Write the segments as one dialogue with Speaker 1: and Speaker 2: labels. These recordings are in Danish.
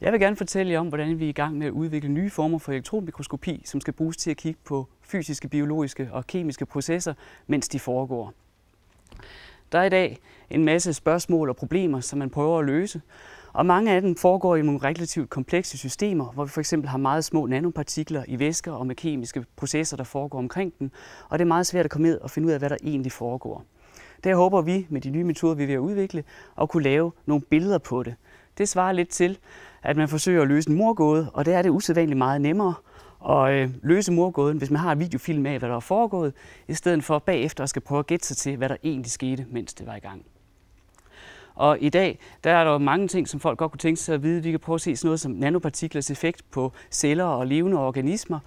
Speaker 1: Jeg vil gerne fortælle jer om, hvordan vi er i gang med at udvikle nye former for elektronmikroskopi, som skal bruges til at kigge på fysiske, biologiske og kemiske processer, mens de foregår. Der er i dag en masse spørgsmål og problemer, som man prøver at løse, og mange af dem foregår i nogle relativt komplekse systemer, hvor vi for eksempel har meget små nanopartikler i væsker og med kemiske processer, der foregår omkring dem, og det er meget svært at komme ned og finde ud af, hvad der egentlig foregår. Der håber vi med de nye metoder, vi er ved at udvikle, at kunne lave nogle billeder på det. Det svarer lidt til, at man forsøger at løse en morgåde, og der er det usædvanligt meget nemmere at øh, løse morgåden, hvis man har en videofilm af, hvad der er foregået, i stedet for bagefter at skal prøve at gætte sig til, hvad der egentlig skete, mens det var i gang. Og i dag, der er der mange ting, som folk godt kunne tænke sig at vide. Vi kan prøve at se sådan noget som nanopartiklers effekt på celler og levende organismer.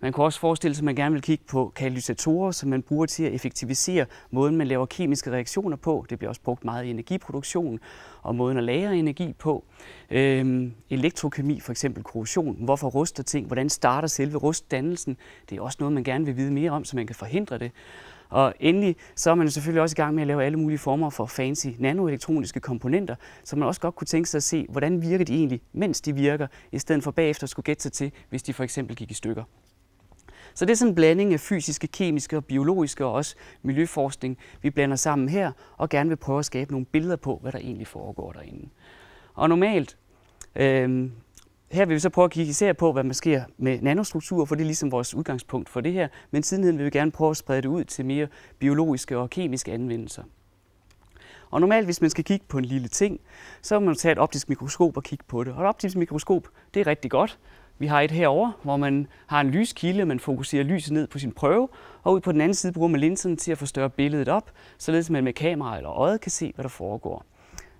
Speaker 1: Man kunne også forestille sig, at man gerne vil kigge på katalysatorer, som man bruger til at effektivisere måden, man laver kemiske reaktioner på. Det bliver også brugt meget i energiproduktion og måden at lagre energi på. Øhm, elektrokemi, for eksempel korrosion. Hvorfor ruster ting? Hvordan starter selve rustdannelsen? Det er også noget, man gerne vil vide mere om, så man kan forhindre det. Og endelig så er man selvfølgelig også i gang med at lave alle mulige former for fancy nanoelektroniske komponenter, så man også godt kunne tænke sig at se, hvordan virker de egentlig, mens de virker, i stedet for bagefter at skulle gætte sig til, hvis de for eksempel gik i stykker. Så det er sådan en blanding af fysiske, kemiske og biologiske og også miljøforskning, vi blander sammen her, og gerne vil prøve at skabe nogle billeder på, hvad der egentlig foregår derinde. Og normalt, øh, her vil vi så prøve at kigge især på, hvad man sker med nanostrukturer, for det er ligesom vores udgangspunkt for det her. Men sidenhen vil vi gerne prøve at sprede det ud til mere biologiske og kemiske anvendelser. Og normalt, hvis man skal kigge på en lille ting, så må man tage et optisk mikroskop og kigge på det. Og et optisk mikroskop, det er rigtig godt. Vi har et herover, hvor man har en lyskilde, man fokuserer lyset ned på sin prøve, og ud på den anden side bruger man linsen til at forstørre billedet op, således man med kamera eller øjet kan se, hvad der foregår.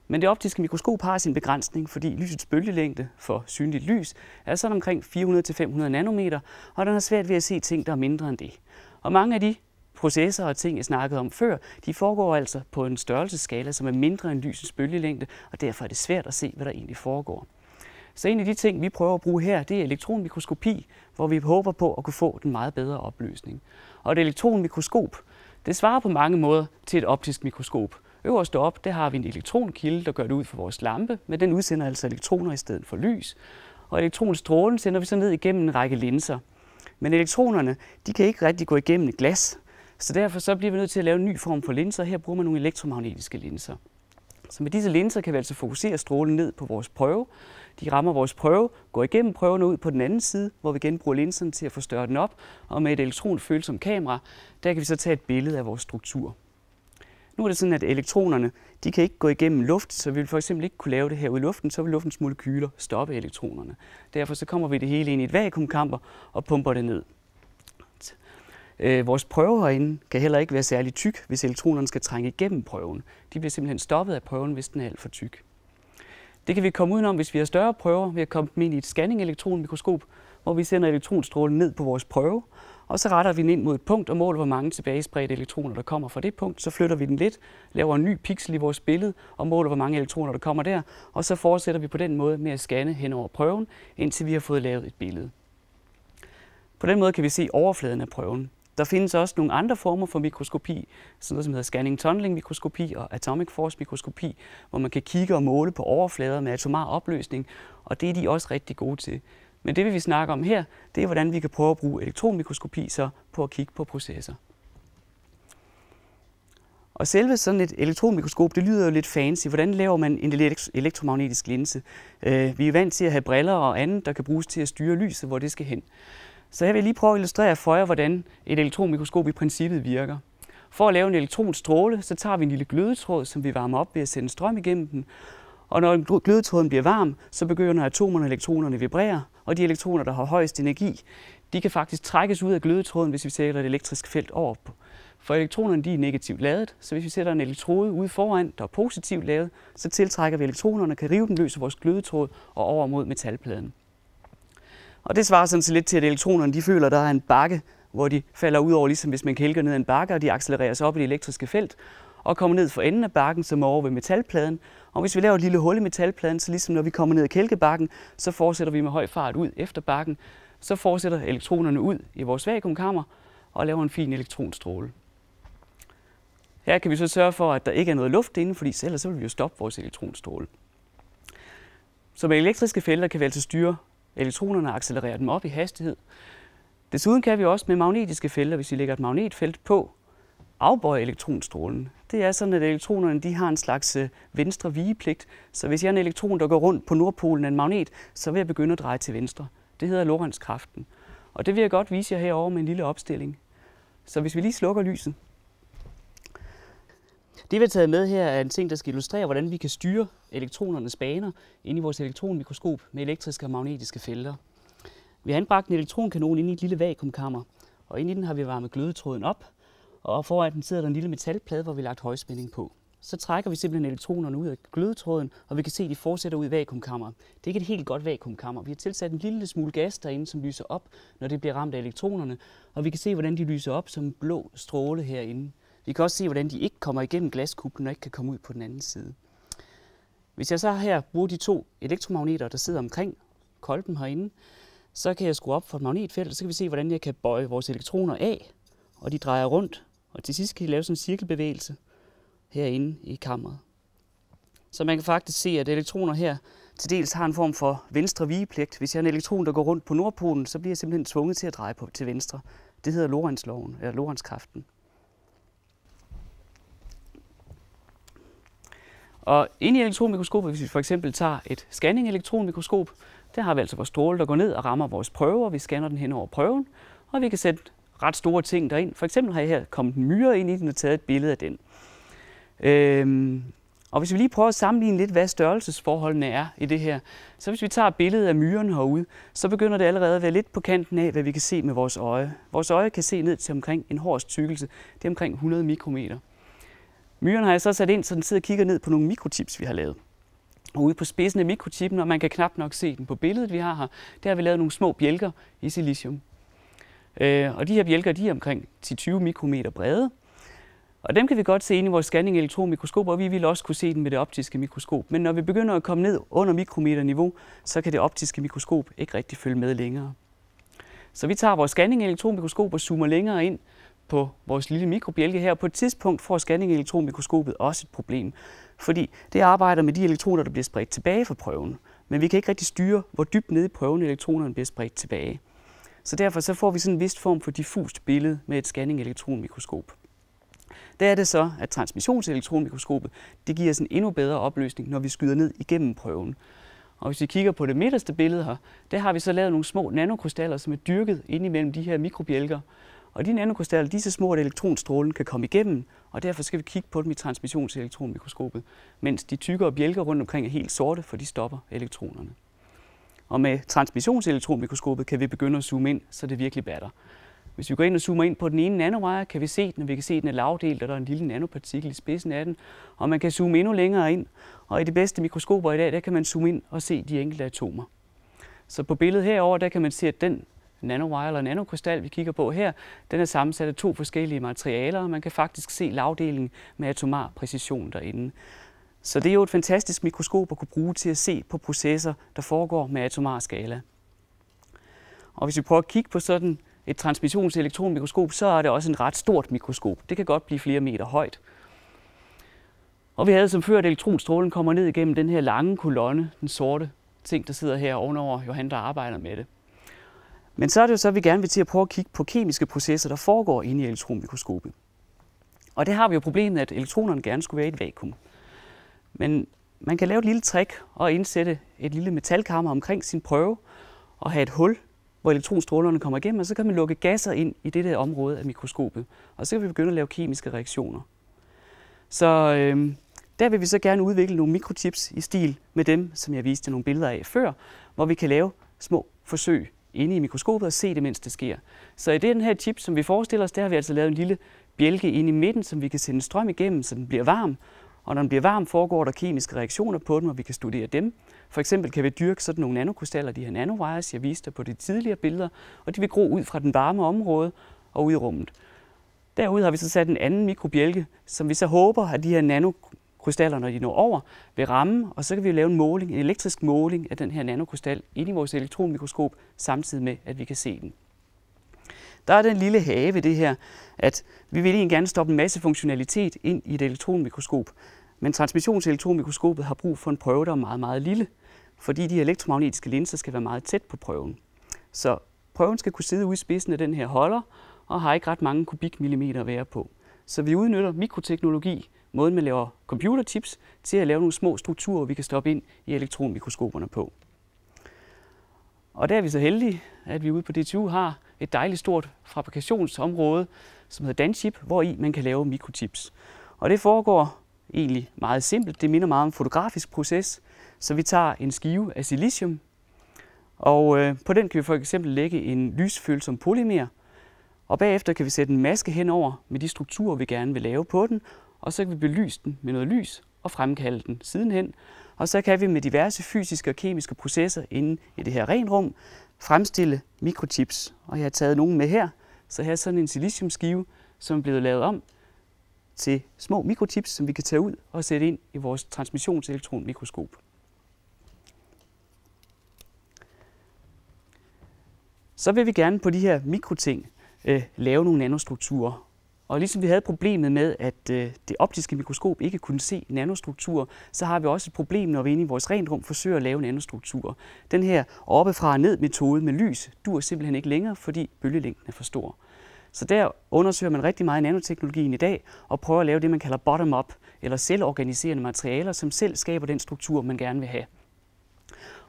Speaker 1: Men det optiske mikroskop har sin begrænsning, fordi lysets bølgelængde for synligt lys er sådan omkring 400-500 nanometer, og den har svært ved at se ting, der er mindre end det. Og mange af de processer og ting, jeg snakkede om før, de foregår altså på en størrelsesskala, som er mindre end lysets bølgelængde, og derfor er det svært at se, hvad der egentlig foregår. Så en af de ting, vi prøver at bruge her, det er elektronmikroskopi, hvor vi håber på at kunne få den meget bedre opløsning. Og et elektronmikroskop, det svarer på mange måder til et optisk mikroskop. Øverst op, der har vi en elektronkilde, der gør det ud for vores lampe, men den udsender altså elektroner i stedet for lys. Og elektronstrålen sender vi så ned igennem en række linser. Men elektronerne, de kan ikke rigtig gå igennem et glas, så derfor så bliver vi nødt til at lave en ny form for linser. Her bruger man nogle elektromagnetiske linser. Så med disse linser kan vi altså fokusere strålen ned på vores prøve. De rammer vores prøve, går igennem prøven og ud på den anden side, hvor vi genbruger linserne til at forstørre den op. Og med et elektronfølsomt kamera, der kan vi så tage et billede af vores struktur. Nu er det sådan, at elektronerne de kan ikke gå igennem luft, så vi vil for eksempel ikke kunne lave det her ud i luften, så vil luftens molekyler stoppe elektronerne. Derfor så kommer vi det hele ind i et vakuumkamper og pumper det ned. Øh, vores prøve herinde kan heller ikke være særlig tyk, hvis elektronerne skal trænge igennem prøven. De bliver simpelthen stoppet af prøven, hvis den er alt for tyk. Det kan vi komme udenom, hvis vi har større prøver ved at komme dem ind i et scanning-elektronmikroskop, hvor vi sender elektronstrålen ned på vores prøve, og så retter vi den ind mod et punkt og måler, hvor mange tilbagespredte elektroner, der kommer fra det punkt. Så flytter vi den lidt, laver en ny pixel i vores billede og måler, hvor mange elektroner, der kommer der. Og så fortsætter vi på den måde med at scanne hen over prøven, indtil vi har fået lavet et billede. På den måde kan vi se overfladen af prøven. Der findes også nogle andre former for mikroskopi, sådan noget som hedder scanning tunneling mikroskopi og atomic force mikroskopi, hvor man kan kigge og måle på overflader med atomar opløsning, og det er de også rigtig gode til. Men det, vi vil snakke om her, det er, hvordan vi kan prøve at bruge elektronmikroskopi så på at kigge på processer. Og selve sådan et elektronmikroskop, det lyder jo lidt fancy. Hvordan laver man en elektromagnetisk linse? Øh, vi er vant til at have briller og andet, der kan bruges til at styre lyset, hvor det skal hen. Så jeg vil lige prøve at illustrere for jer, hvordan et elektronmikroskop i princippet virker. For at lave en elektronstråle, så tager vi en lille glødetråd, som vi varmer op ved at sende strøm igennem den. Og når glødetråden bliver varm, så begynder atomerne og elektronerne at vibrere, og de elektroner, der har højest energi, de kan faktisk trækkes ud af glødetråden, hvis vi sætter et elektrisk felt over på. For elektronerne de er negativt ladet, så hvis vi sætter en elektrode ude foran, der er positivt lavet, så tiltrækker vi elektronerne, kan rive den løs af vores glødetråd og over mod metalpladen. Og det svarer sådan set lidt til, at elektronerne de føler, at der er en bakke, hvor de falder ud over, ligesom hvis man kælker ned ad en bakke, og de accelereres op i det elektriske felt, og kommer ned for enden af bakken, som er over ved metalpladen. Og hvis vi laver et lille hul i metalpladen, så ligesom når vi kommer ned ad kælkebakken, så fortsætter vi med høj fart ud efter bakken. Så fortsætter elektronerne ud i vores vakuumkammer og laver en fin elektronstråle. Her kan vi så sørge for, at der ikke er noget luft inde, fordi ellers så vil vi jo stoppe vores elektronstråle. Så med elektriske felter kan vi altså styre elektronerne og dem op i hastighed. Desuden kan vi også med magnetiske felter, hvis vi lægger et magnetfelt på, afbøje elektronstrålen. Det er sådan, at elektronerne de har en slags øh, venstre vigepligt. Så hvis jeg er en elektron, der går rundt på nordpolen af en magnet, så vil jeg begynde at dreje til venstre. Det hedder Lorentz-kraften. Og det vil jeg godt vise jer herover med en lille opstilling. Så hvis vi lige slukker lyset. Det vi har taget med her er en ting, der skal illustrere, hvordan vi kan styre elektronernes baner inde i vores elektronmikroskop med elektriske og magnetiske felter. Vi har anbragt en elektronkanon ind i et lille vakuumkammer, og ind i den har vi varmet glødetråden op, og foran den sidder der en lille metalplade, hvor vi har lagt højspænding på. Så trækker vi simpelthen elektronerne ud af glødetråden, og vi kan se, at de fortsætter ud i vakuumkammeret. Det er ikke et helt godt vakuumkammer. Vi har tilsat en lille smule gas derinde, som lyser op, når det bliver ramt af elektronerne, og vi kan se, hvordan de lyser op som blå stråle herinde. Vi kan også se, hvordan de ikke kommer igennem glaskuplen og ikke kan komme ud på den anden side. Hvis jeg så her bruger de to elektromagneter, der sidder omkring kolben herinde, så kan jeg skrue op for et magnetfelt, og så kan vi se, hvordan jeg kan bøje vores elektroner af, og de drejer rundt, og til sidst kan de lave sådan en cirkelbevægelse herinde i kammeret. Så man kan faktisk se, at elektroner her til dels har en form for venstre vigepligt. Hvis jeg har en elektron, der går rundt på nordpolen, så bliver jeg simpelthen tvunget til at dreje på til venstre. Det hedder Lorentz-loven, eller Lorentz-kraften. Og inde i elektronmikroskopet, hvis vi for eksempel tager et scanning-elektronmikroskop, der har vi altså vores stråle, der går ned og rammer vores prøve, og vi scanner den hen over prøven, og vi kan sætte ret store ting derind. For eksempel har jeg her kommet en myre ind i den og taget et billede af den. Øhm, og hvis vi lige prøver at sammenligne lidt, hvad størrelsesforholdene er i det her, så hvis vi tager billedet af myren herude, så begynder det allerede at være lidt på kanten af, hvad vi kan se med vores øje. Vores øje kan se ned til omkring en hårs tykkelse. Det er omkring 100 mikrometer. Myren har jeg så sat ind, så den sidder og kigger ned på nogle mikrochips, vi har lavet. Og ude på spidsen af mikrochippen, og man kan knap nok se den på billedet, vi har her, der har vi lavet nogle små bjælker i silicium. Øh, og de her bjælker, de er omkring 10-20 mikrometer brede. Og dem kan vi godt se ind i vores scanning elektronmikroskop, og vi vil også kunne se den med det optiske mikroskop. Men når vi begynder at komme ned under mikrometerniveau, så kan det optiske mikroskop ikke rigtig følge med længere. Så vi tager vores scanning elektronmikroskop og zoomer længere ind på vores lille mikrobjælke her. På et tidspunkt får scanning elektronmikroskopet også et problem, fordi det arbejder med de elektroner, der bliver spredt tilbage fra prøven. Men vi kan ikke rigtig styre, hvor dybt nede i prøven elektronerne bliver spredt tilbage. Så derfor så får vi sådan en vis form for diffust billede med et scanning elektronmikroskop. Der er det så, at transmissionselektronmikroskopet det giver os en endnu bedre opløsning, når vi skyder ned igennem prøven. Og hvis vi kigger på det midterste billede her, der har vi så lavet nogle små nanokrystaller, som er dyrket ind imellem de her mikrobjælker. Og de nanokrystaller, de er så små, at elektronstrålen kan komme igennem, og derfor skal vi kigge på dem i transmissionselektronmikroskopet, mens de tykkere bjælker rundt omkring er helt sorte, for de stopper elektronerne. Og med transmissionselektronmikroskopet kan vi begynde at zoome ind, så det virkelig batter. Hvis vi går ind og zoomer ind på den ene nanowire, kan vi se den, og vi kan se, at den er lavdelt, og der er en lille nanopartikel i spidsen af den. Og man kan zoome endnu længere ind, og i de bedste mikroskoper i dag, der kan man zoome ind og se de enkelte atomer. Så på billedet herover der kan man se, at den nanowire eller nanokrystal, vi kigger på her, den er sammensat af to forskellige materialer, og man kan faktisk se lavdelingen med atomar præcision derinde. Så det er jo et fantastisk mikroskop at kunne bruge til at se på processer, der foregår med atomar skala. Og hvis vi prøver at kigge på sådan et transmissionselektronmikroskop, så er det også en ret stort mikroskop. Det kan godt blive flere meter højt. Og vi havde som før, at elektronstrålen kommer ned igennem den her lange kolonne, den sorte ting, der sidder her ovenover Johan, der arbejder med det. Men så er det jo så, at vi gerne vil til at prøve at kigge på kemiske processer, der foregår inde i elektronmikroskopet. Og det har vi jo problemet, at elektronerne gerne skulle være i et vakuum. Men man kan lave et lille trick og indsætte et lille metalkammer omkring sin prøve og have et hul, hvor elektronstrålerne kommer igennem, og så kan man lukke gasser ind i det der område af mikroskopet. Og så kan vi begynde at lave kemiske reaktioner. Så øh, der vil vi så gerne udvikle nogle mikrochips i stil med dem, som jeg viste nogle billeder af før, hvor vi kan lave små forsøg inde i mikroskopet og se det, mens det sker. Så i den her chip, som vi forestiller os, der har vi altså lavet en lille bjælke ind i midten, som vi kan sende strøm igennem, så den bliver varm. Og når den bliver varm, foregår der kemiske reaktioner på den, og vi kan studere dem. For eksempel kan vi dyrke sådan nogle nanokrystaller, de her nanowires, jeg viste på de tidligere billeder, og de vil gro ud fra den varme område og ud i rummet. Derude har vi så sat en anden mikrobjælke, som vi så håber, at de her nano krystaller, når de når over, vil ramme, og så kan vi lave en måling, en elektrisk måling af den her nanokrystal ind i vores elektronmikroskop, samtidig med, at vi kan se den. Der er den lille have ved det her, at vi vil egentlig gerne stoppe en masse funktionalitet ind i et elektronmikroskop. Men transmissionselektronmikroskopet har brug for en prøve, der er meget, meget lille. fordi de elektromagnetiske linser skal være meget tæt på prøven. Så prøven skal kunne sidde ude i spidsen af den her holder, og har ikke ret mange kubikmillimeter at være på. Så vi udnytter mikroteknologi, måden man laver computerchips, til at lave nogle små strukturer, vi kan stoppe ind i elektronmikroskoperne på. Og der er vi så heldige, at vi ude på DTU har et dejligt stort fabrikationsområde, som hedder Danchip, hvor i man kan lave mikrochips. Og det foregår egentlig meget simpelt. Det minder meget om en fotografisk proces. Så vi tager en skive af silicium, og øh, på den kan vi for eksempel lægge en lysfølsom polymer, og bagefter kan vi sætte en maske henover med de strukturer, vi gerne vil lave på den, og så kan vi belyse den med noget lys og fremkalde den sidenhen. Og så kan vi med diverse fysiske og kemiske processer inde i det her renrum fremstille mikrochips. Og jeg har taget nogle med her. Så her er sådan en siliciumskive, som er blevet lavet om til små mikrochips, som vi kan tage ud og sætte ind i vores transmissionselektronmikroskop. Så vil vi gerne på de her mikroting øh, lave nogle nanostrukturer. Og ligesom vi havde problemet med, at øh, det optiske mikroskop ikke kunne se nanostrukturer, så har vi også et problem, når vi inde i vores renrum forsøger at lave nanostrukturer. Den her oppefra og ned metode med lys dur simpelthen ikke længere, fordi bølgelængden er for stor. Så der undersøger man rigtig meget nanoteknologien i dag og prøver at lave det, man kalder bottom-up, eller selvorganiserende materialer, som selv skaber den struktur, man gerne vil have.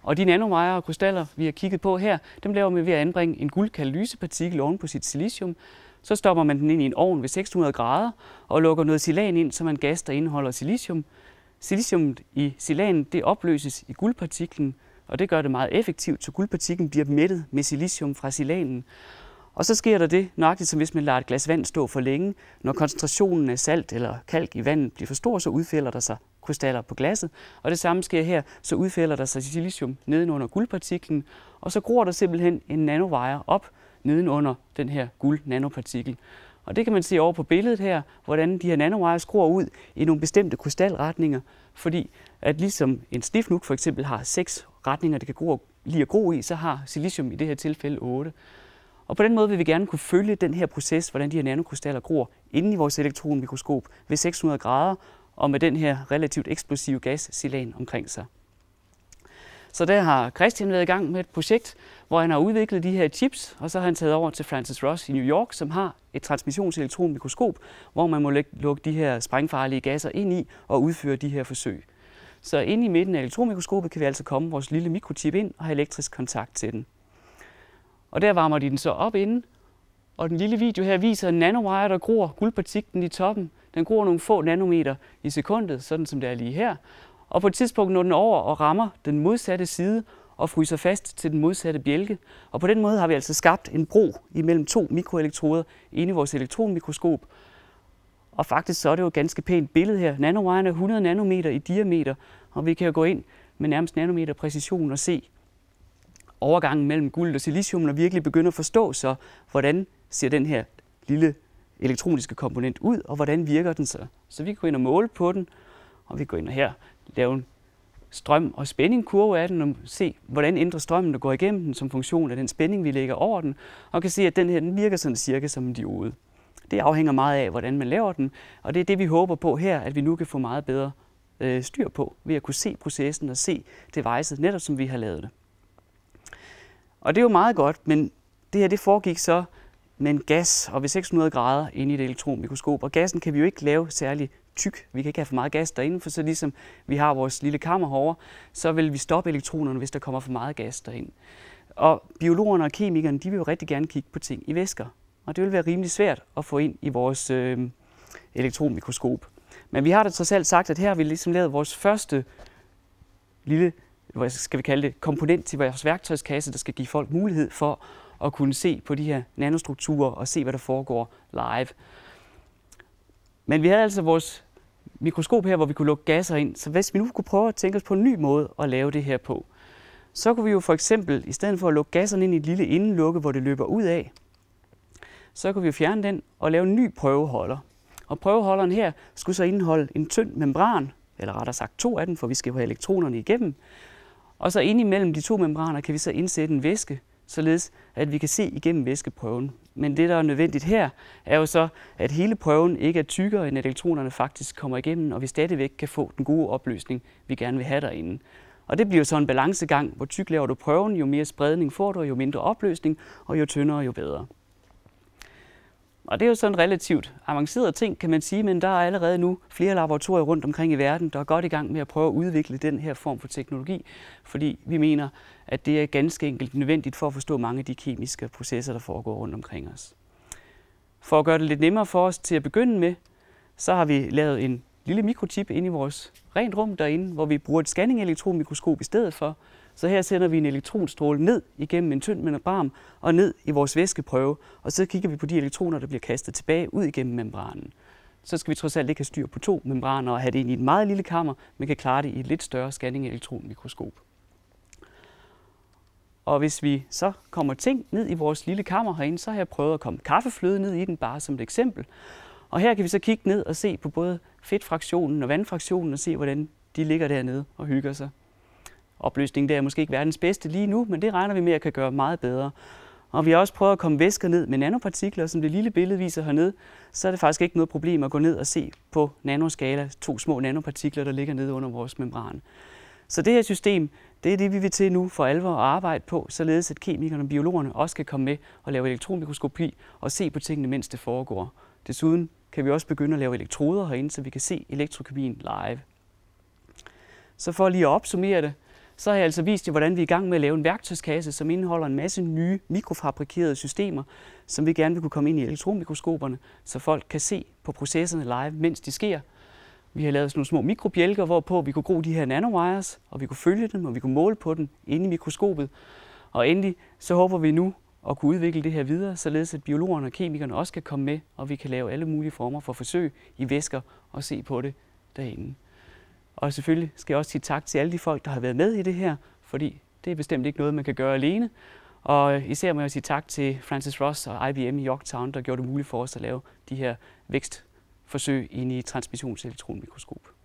Speaker 1: Og de nanomejer og krystaller, vi har kigget på her, dem laver vi ved at anbringe en guldkatalysepartikel oven på sit silicium. Så stopper man den ind i en ovn ved 600 grader og lukker noget silan ind, som er en gas, der indeholder silicium. Siliciumet i silanen det opløses i guldpartiklen, og det gør det meget effektivt, så guldpartiklen bliver mættet med silicium fra silanen. Og så sker der det, nøjagtigt som hvis man lader et glas vand stå for længe. Når koncentrationen af salt eller kalk i vandet bliver for stor, så udfælder der sig krystaller på glasset. Og det samme sker her, så udfælder der sig silicium nedenunder guldpartiklen, og så gror der simpelthen en nanowire op nedenunder den her guld-nanopartikel. Og det kan man se over på billedet her, hvordan de her nanowires gror ud i nogle bestemte krystalretninger, fordi at ligesom en stifnuk for eksempel har seks retninger, det kan gro, lige at gro i, så har silicium i det her tilfælde 8. Og på den måde vil vi gerne kunne følge den her proces, hvordan de her nanokrystaller gror inde i vores elektronmikroskop ved 600 grader, og med den her relativt eksplosive gas silan omkring sig. Så der har Christian været i gang med et projekt, hvor han har udviklet de her chips, og så har han taget over til Francis Ross i New York, som har et transmissionselektronmikroskop, hvor man må lukke de her sprængfarlige gasser ind i og udføre de her forsøg. Så inde i midten af elektronmikroskopet kan vi altså komme vores lille mikrochip ind og have elektrisk kontakt til den. Og der varmer de den så op inden, og den lille video her viser en nanowire, der gror guldpartiklen i toppen. Den gror nogle få nanometer i sekundet, sådan som det er lige her. Og på et tidspunkt når den over og rammer den modsatte side og fryser fast til den modsatte bjælke. Og på den måde har vi altså skabt en bro imellem to mikroelektroder inde i vores elektronmikroskop. Og faktisk så er det jo et ganske pænt billede her. Nanowiren er 100 nanometer i diameter, og vi kan jo gå ind med nærmest nanometer præcision og se overgangen mellem guld og silicium, og virkelig begynde at forstå så, hvordan ser den her lille elektroniske komponent ud, og hvordan virker den så. Så vi kan gå ind og måle på den, og vi går ind og her lave en strøm- og spændingkurve af den, og se, hvordan ændrer strømmen, der går igennem den, som funktion af den spænding, vi lægger over den, og kan se, at den her den virker sådan cirka som en diode. Det afhænger meget af, hvordan man laver den, og det er det, vi håber på her, at vi nu kan få meget bedre øh, styr på, ved at kunne se processen og se devicet, netop som vi har lavet det. Og det er jo meget godt, men det her det foregik så med en gas og ved 600 grader inde i et elektronmikroskop. Og gassen kan vi jo ikke lave særlig tyk. Vi kan ikke have for meget gas derinde, for så ligesom vi har vores lille kammer herovre, så vil vi stoppe elektronerne, hvis der kommer for meget gas derind. Og biologerne og kemikerne, de vil jo rigtig gerne kigge på ting i væsker. Og det vil være rimelig svært at få ind i vores øh, elektronmikroskop. Men vi har da trods alt sagt, at her har vi ligesom lavet vores første lille, hvad skal vi kalde det, komponent til vores værktøjskasse, der skal give folk mulighed for at kunne se på de her nanostrukturer og se, hvad der foregår live. Men vi havde altså vores mikroskop her, hvor vi kunne lukke gasser ind. Så hvis vi nu kunne prøve at tænke os på en ny måde at lave det her på, så kunne vi jo for eksempel, i stedet for at lukke gasserne ind i et lille indenlukke, hvor det løber ud af, så kunne vi jo fjerne den og lave en ny prøveholder. Og prøveholderen her skulle så indeholde en tynd membran, eller rettere sagt to af dem, for vi skal have elektronerne igennem. Og så ind imellem de to membraner kan vi så indsætte en væske, således at vi kan se igennem væskeprøven. Men det, der er nødvendigt her, er jo så, at hele prøven ikke er tykkere, end at elektronerne faktisk kommer igennem, og vi stadigvæk kan få den gode opløsning, vi gerne vil have derinde. Og det bliver så en balancegang, hvor tyk laver du prøven, jo mere spredning får du, jo mindre opløsning, og jo tyndere, jo bedre. Og det er jo sådan en relativt avanceret ting, kan man sige, men der er allerede nu flere laboratorier rundt omkring i verden, der er godt i gang med at prøve at udvikle den her form for teknologi, fordi vi mener, at det er ganske enkelt nødvendigt for at forstå mange af de kemiske processer, der foregår rundt omkring os. For at gøre det lidt nemmere for os til at begynde med, så har vi lavet en lille mikrochip inde i vores rent rum derinde, hvor vi bruger et scanning-elektronmikroskop i stedet for, så her sender vi en elektronstråle ned igennem en tynd membran og ned i vores væskeprøve, og så kigger vi på de elektroner, der bliver kastet tilbage ud igennem membranen. Så skal vi trods alt ikke have styr på to membraner og have det ind i et meget lille kammer, men kan klare det i et lidt større scanning-elektronmikroskop. Og hvis vi så kommer ting ned i vores lille kammer herinde, så har jeg prøvet at komme kaffefløde ned i den, bare som et eksempel. Og her kan vi så kigge ned og se på både fedtfraktionen og vandfraktionen og se, hvordan de ligger dernede og hygger sig opløsning. der er måske ikke verdens bedste lige nu, men det regner vi med at kan gøre meget bedre. Og vi har også prøvet at komme væsker ned med nanopartikler, som det lille billede viser hernede. Så er det faktisk ikke noget problem at gå ned og se på nanoskala to små nanopartikler, der ligger nede under vores membran. Så det her system, det er det, vi vil til nu for alvor at arbejde på, således at kemikerne og biologerne også kan komme med og lave elektronmikroskopi og se på tingene, mens det foregår. Desuden kan vi også begynde at lave elektroder herinde, så vi kan se elektrokemien live. Så for lige at opsummere det, så har jeg altså vist jer, hvordan vi er i gang med at lave en værktøjskasse, som indeholder en masse nye mikrofabrikerede systemer, som vi gerne vil kunne komme ind i elektronmikroskoperne, så folk kan se på processerne live, mens de sker. Vi har lavet sådan nogle små mikrobjælker, hvorpå vi kunne gro de her nanowires, og vi kunne følge dem, og vi kunne måle på dem inde i mikroskopet. Og endelig så håber vi nu at kunne udvikle det her videre, således at biologerne og kemikerne også kan komme med, og vi kan lave alle mulige former for forsøg i væsker og se på det derinde. Og selvfølgelig skal jeg også sige tak til alle de folk, der har været med i det her, fordi det er bestemt ikke noget, man kan gøre alene. Og især må jeg sige tak til Francis Ross og IBM i Yorktown, der gjorde det muligt for os at lave de her vækstforsøg inde i transmissionselektronmikroskop.